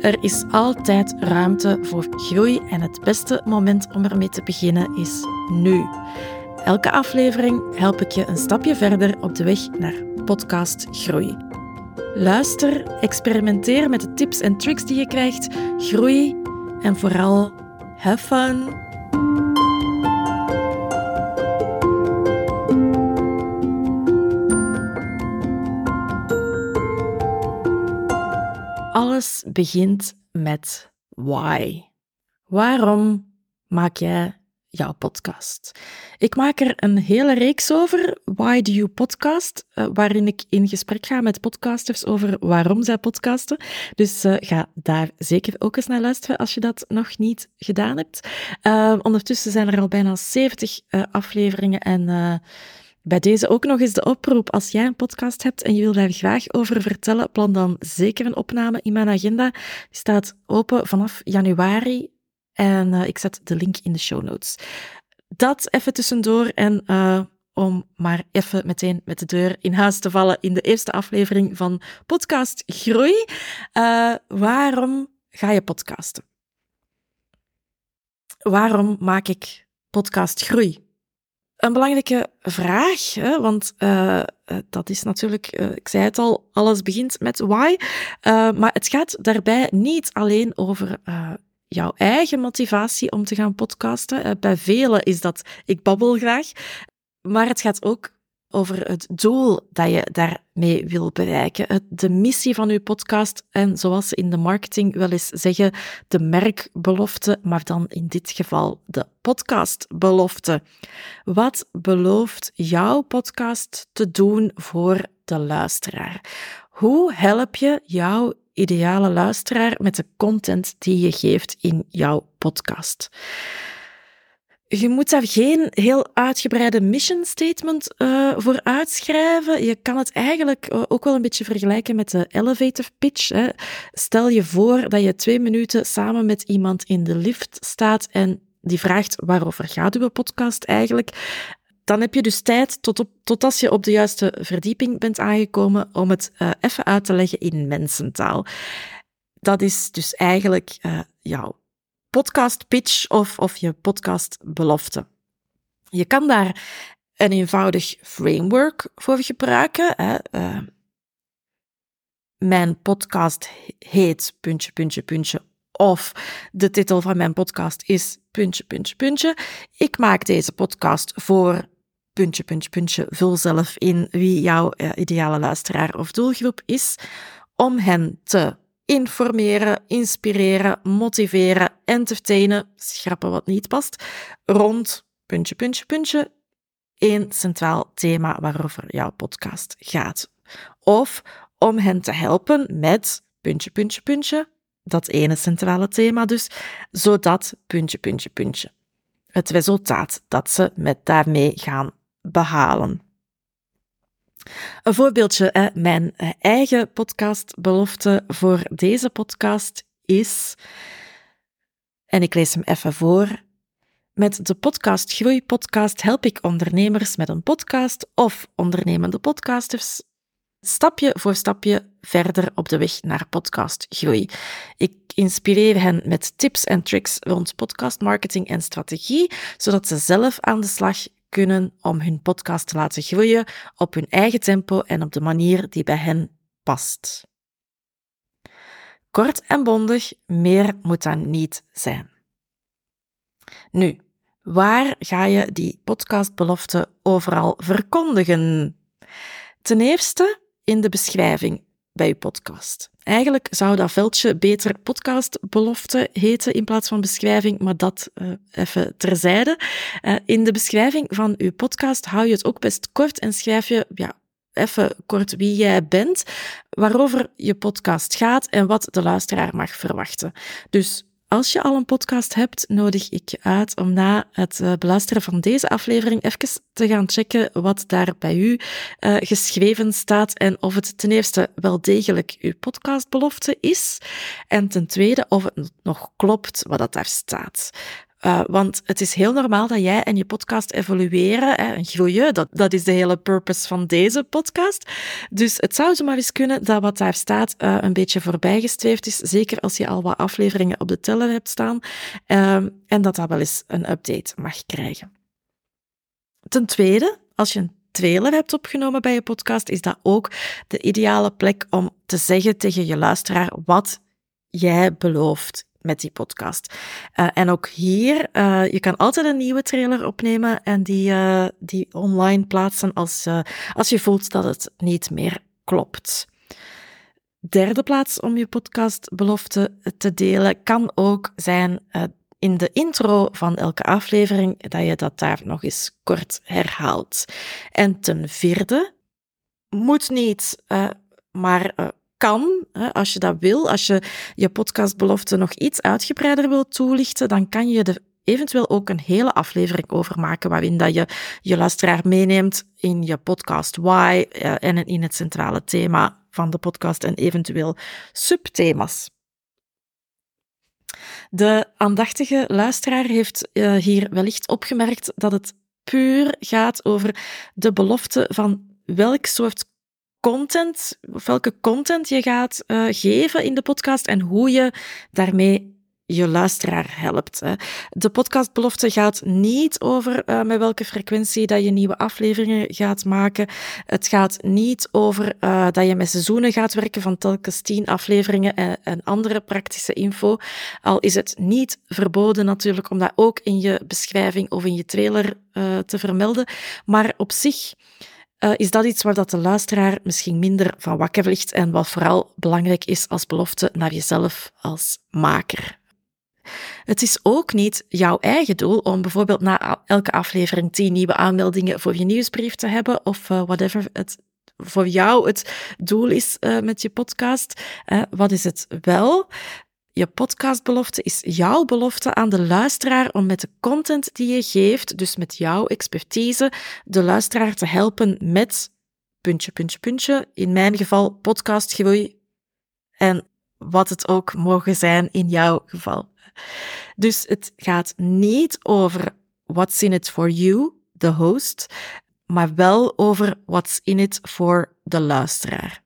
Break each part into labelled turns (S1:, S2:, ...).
S1: er is altijd ruimte voor groei en het beste moment om ermee te beginnen is nu. Elke aflevering help ik je een stapje verder op de weg naar podcast groei. Luister, experimenteer met de tips en tricks die je krijgt, groei en vooral have fun. Alles begint met why. Waarom maak jij jouw podcast? Ik maak er een hele reeks over, Why Do You Podcast, uh, waarin ik in gesprek ga met podcasters over waarom zij podcasten. Dus uh, ga daar zeker ook eens naar luisteren als je dat nog niet gedaan hebt. Uh, ondertussen zijn er al bijna 70 afleveringen en bij deze ook nog eens de oproep. Als jij een podcast hebt en je wil daar graag over vertellen, plan dan zeker een opname in mijn agenda. Die staat open vanaf januari en uh, ik zet de link in de show notes. Dat even tussendoor en uh, om maar even meteen met de deur in huis te vallen in de eerste aflevering van Podcast Groei. Uh, waarom ga je podcasten? Waarom maak ik podcast Groei? Een belangrijke vraag, hè, want uh, dat is natuurlijk, uh, ik zei het al, alles begint met why. maar het gaat daarbij niet alleen over jouw eigen motivatie om te gaan podcasten. bij velen is dat ik babbel graag. Maar het gaat ook over het doel dat je daarmee wil bereiken. De missie van uw podcast en zoals ze in de marketing wel eens zeggen, de merkbelofte, maar dan in dit geval de podcastbelofte. Wat belooft jouw podcast te doen voor de luisteraar? Hoe help je jouw ideale luisteraar met de content die je geeft in jouw podcast? Je moet daar geen heel uitgebreide mission statement uh, voor uitschrijven. Je kan het eigenlijk eh, ook wel een beetje vergelijken met de elevator pitch. Hè. Stel je voor dat je twee minuten samen met iemand in de lift staat en die vraagt waarover gaat uw podcast eigenlijk. Dan heb je dus tijd tot, op, tot als je op de juiste verdieping bent aangekomen om het uh, even uit te leggen in mensentaal. Dat is dus eigenlijk jouw podcast pitch of, of je podcast belofte. Je kan daar een eenvoudig framework voor gebruiken. Hè. Uh, mijn podcast heet puntje, puntje, puntje. Of de titel van mijn podcast is puntje, puntje, puntje. Ik maak deze podcast voor puntje, puntje, puntje. Vul zelf in wie jouw uh, ideale luisteraar of doelgroep is. Om hen te informeren, inspireren, motiveren, entertainen, schrappen wat niet past, rond puntje, puntje, puntje, één centraal thema waarover jouw podcast gaat. Of om hen te helpen met puntje, puntje, puntje, dat ene centrale thema dus, zodat puntje, puntje, puntje. Het resultaat dat ze met daarmee gaan behalen. Een voorbeeldje, mijn eh, eigen podcastbelofte voor deze podcast is, en ik lees hem even voor. Met de podcast Groei Podcast help ik ondernemers met een podcast of ondernemende podcasters stapje voor stapje verder op de weg naar podcast groei. Ik inspireer hen met tips en tricks rond podcastmarketing en strategie, zodat ze zelf aan de slag kunnen om hun podcast te laten groeien op hun eigen tempo en op de manier die bij hen past. Kort en bondig, meer moet dan niet zijn. Nu, waar ga je die podcastbelofte overal verkondigen? Ten eerste in de beschrijving bij je podcast. Eigenlijk zou dat veldje beter podcastbelofte heten in plaats van beschrijving, maar dat uh, even terzijde. Uh, in de beschrijving van uw podcast hou je het ook best kort en schrijf je ja, even kort wie jij bent, waarover je podcast gaat en wat de luisteraar mag verwachten. Dus als je al een podcast hebt, nodig ik je uit om na het uh, beluisteren van deze aflevering even te gaan checken wat daar bij u uh, geschreven staat en of het ten eerste wel degelijk uw podcastbelofte is en ten tweede of het nog klopt wat dat daar staat. Uh, want het is heel normaal dat jij en je podcast evolueren hè, en groeien. Dat, dat is de hele purpose van deze podcast. Dus het zou zomaar eens kunnen dat wat daar staat uh, een beetje voorbijgestreefd is. Zeker als je al wat afleveringen op de teller hebt staan. Uh, en dat dat wel eens een update mag krijgen. Ten tweede, als je een trailer hebt opgenomen bij je podcast, is dat ook de ideale plek om te zeggen tegen je luisteraar wat jij belooft met die podcast. Uh, en ook hier, uh, je kan altijd een nieuwe trailer opnemen en die, uh, die online plaatsen als, als je voelt dat het niet meer klopt. Derde plaats om je podcastbelofte te delen kan ook zijn in de intro van elke aflevering, dat je dat daar nog eens kort herhaalt. En ten vierde, moet niet, maar kan, als je dat wil, als je je podcastbelofte nog iets uitgebreider wilt toelichten, dan kan je er eventueel ook een hele aflevering over maken, waarin dat je je luisteraar meeneemt in je podcast why eh, en in het centrale thema van de podcast en eventueel subthema's. De aandachtige luisteraar heeft uh, hier wellicht opgemerkt dat het puur gaat over de belofte van welk soort content, of welke content je gaat uh, geven in de podcast en hoe je daarmee je luisteraar helpt. Hè. De podcastbelofte gaat niet over uh, met welke frequentie dat je nieuwe afleveringen gaat maken. Het gaat niet over uh, dat je met seizoenen gaat werken van telkens tien afleveringen en, andere praktische info. Al is het niet verboden natuurlijk om dat ook in je beschrijving of in je trailer te vermelden. Maar op zich uh, is dat iets waar dat de luisteraar misschien minder van wakker ligt en wat vooral belangrijk is als belofte naar jezelf als maker. Het is ook niet jouw eigen doel om bijvoorbeeld na elke aflevering tien nieuwe aanmeldingen voor je nieuwsbrief te hebben of uh, whatever het voor jou het doel is uh, met je podcast. Wat is het wel? Je podcastbelofte is jouw belofte aan de luisteraar om met de content die je geeft, dus met jouw expertise, de luisteraar te helpen met puntje, puntje, puntje. In mijn geval podcastgroei en wat het ook mogen zijn in jouw geval. Dus het gaat niet over what's in it for you, de host, maar wel over what's in it for de luisteraar.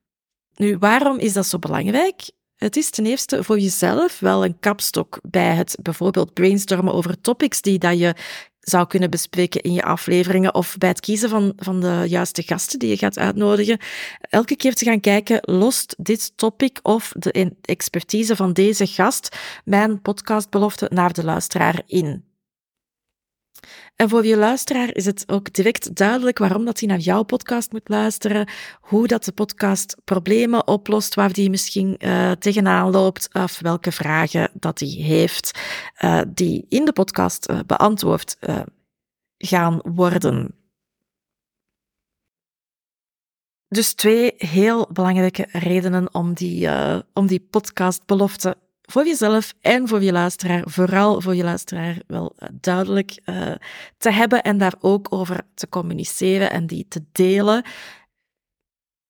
S1: Nu, waarom is dat zo belangrijk? Het is ten eerste voor jezelf wel een kapstok bij het bijvoorbeeld brainstormen over topics die dat je zou kunnen bespreken in je afleveringen of bij het kiezen van, van de juiste gasten die je gaat uitnodigen. Elke keer te gaan kijken, lost dit topic of de expertise van deze gast mijn podcastbelofte naar de luisteraar in? En voor je luisteraar is het ook direct duidelijk waarom dat hij naar jouw podcast moet luisteren, hoe dat de podcast problemen oplost waar hij misschien uh, tegenaan loopt, of welke vragen dat hij heeft, uh, die in de podcast uh, beantwoord gaan worden. Dus twee heel belangrijke redenen om die, om die podcastbelofte voor jezelf en voor je luisteraar, vooral voor je luisteraar, wel eh, duidelijk uh, te hebben en daar ook over te communiceren en die te delen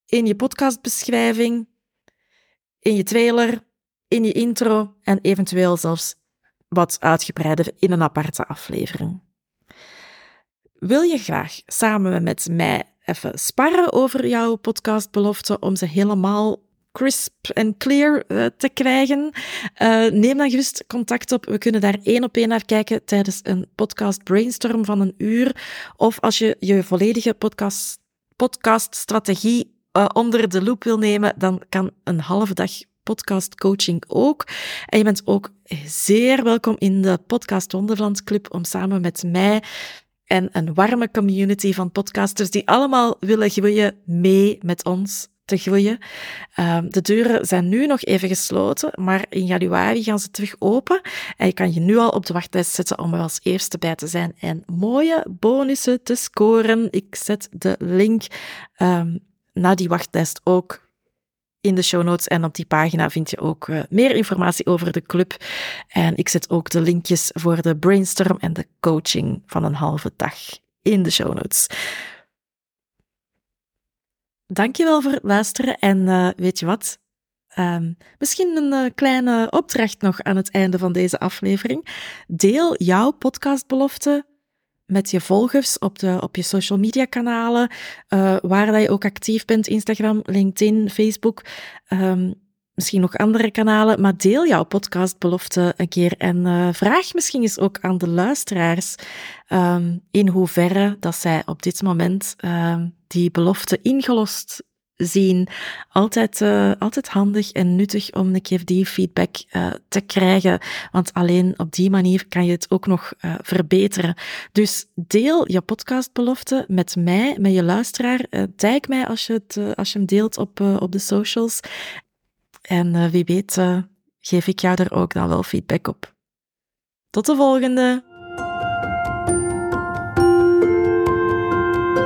S1: in je podcastbeschrijving, in je trailer, in je intro en eventueel zelfs wat uitgebreider in een aparte aflevering. Wil je graag samen met mij even sparren over jouw podcastbelofte om ze helemaal crisp en clear uh, te krijgen, uh, neem dan gerust contact op. We kunnen daar één op één naar kijken tijdens een podcast brainstorm van een uur. Of als je je volledige podcast, podcaststrategie uh, onder de loep wil nemen, dan kan een halve dag podcast coaching ook. En je bent ook zeer welkom in de Podcast Wonderland Club om samen met mij en een warme community van podcasters die allemaal willen groeien mee met ons te groeien. Um, de deuren zijn nu nog even gesloten, maar in januari gaan ze terug open. En je kan je nu al op de wachtlijst zetten om er als eerste bij te zijn en mooie bonussen te scoren. Ik zet de link um, naar die wachtlijst ook in de show notes. En op die pagina vind je ook uh, meer informatie over de club. En ik zet ook de linkjes voor de brainstorm en de coaching van een halve dag in de show notes. Dankjewel voor het luisteren. En uh, weet je wat? Um, misschien een uh, kleine opdracht nog aan het einde van deze aflevering. Deel jouw podcastbelofte met je volgers op, de, op je social media kanalen, uh, waar dat je ook actief bent, Instagram, LinkedIn, Facebook, um, misschien nog andere kanalen, maar deel jouw podcastbelofte een keer en vraag misschien eens ook aan de luisteraars um, in hoeverre dat zij op dit moment die belofte ingelost zien. Altijd, uh, altijd handig en nuttig om een keer die feedback uh, te krijgen. Want alleen op die manier kan je het ook nog uh, verbeteren. Dus deel je podcastbelofte met mij, met je luisteraar. tag mij als je, het, als je hem deelt op, op de socials. En wie weet geef ik jou er ook dan wel feedback op. Tot de volgende!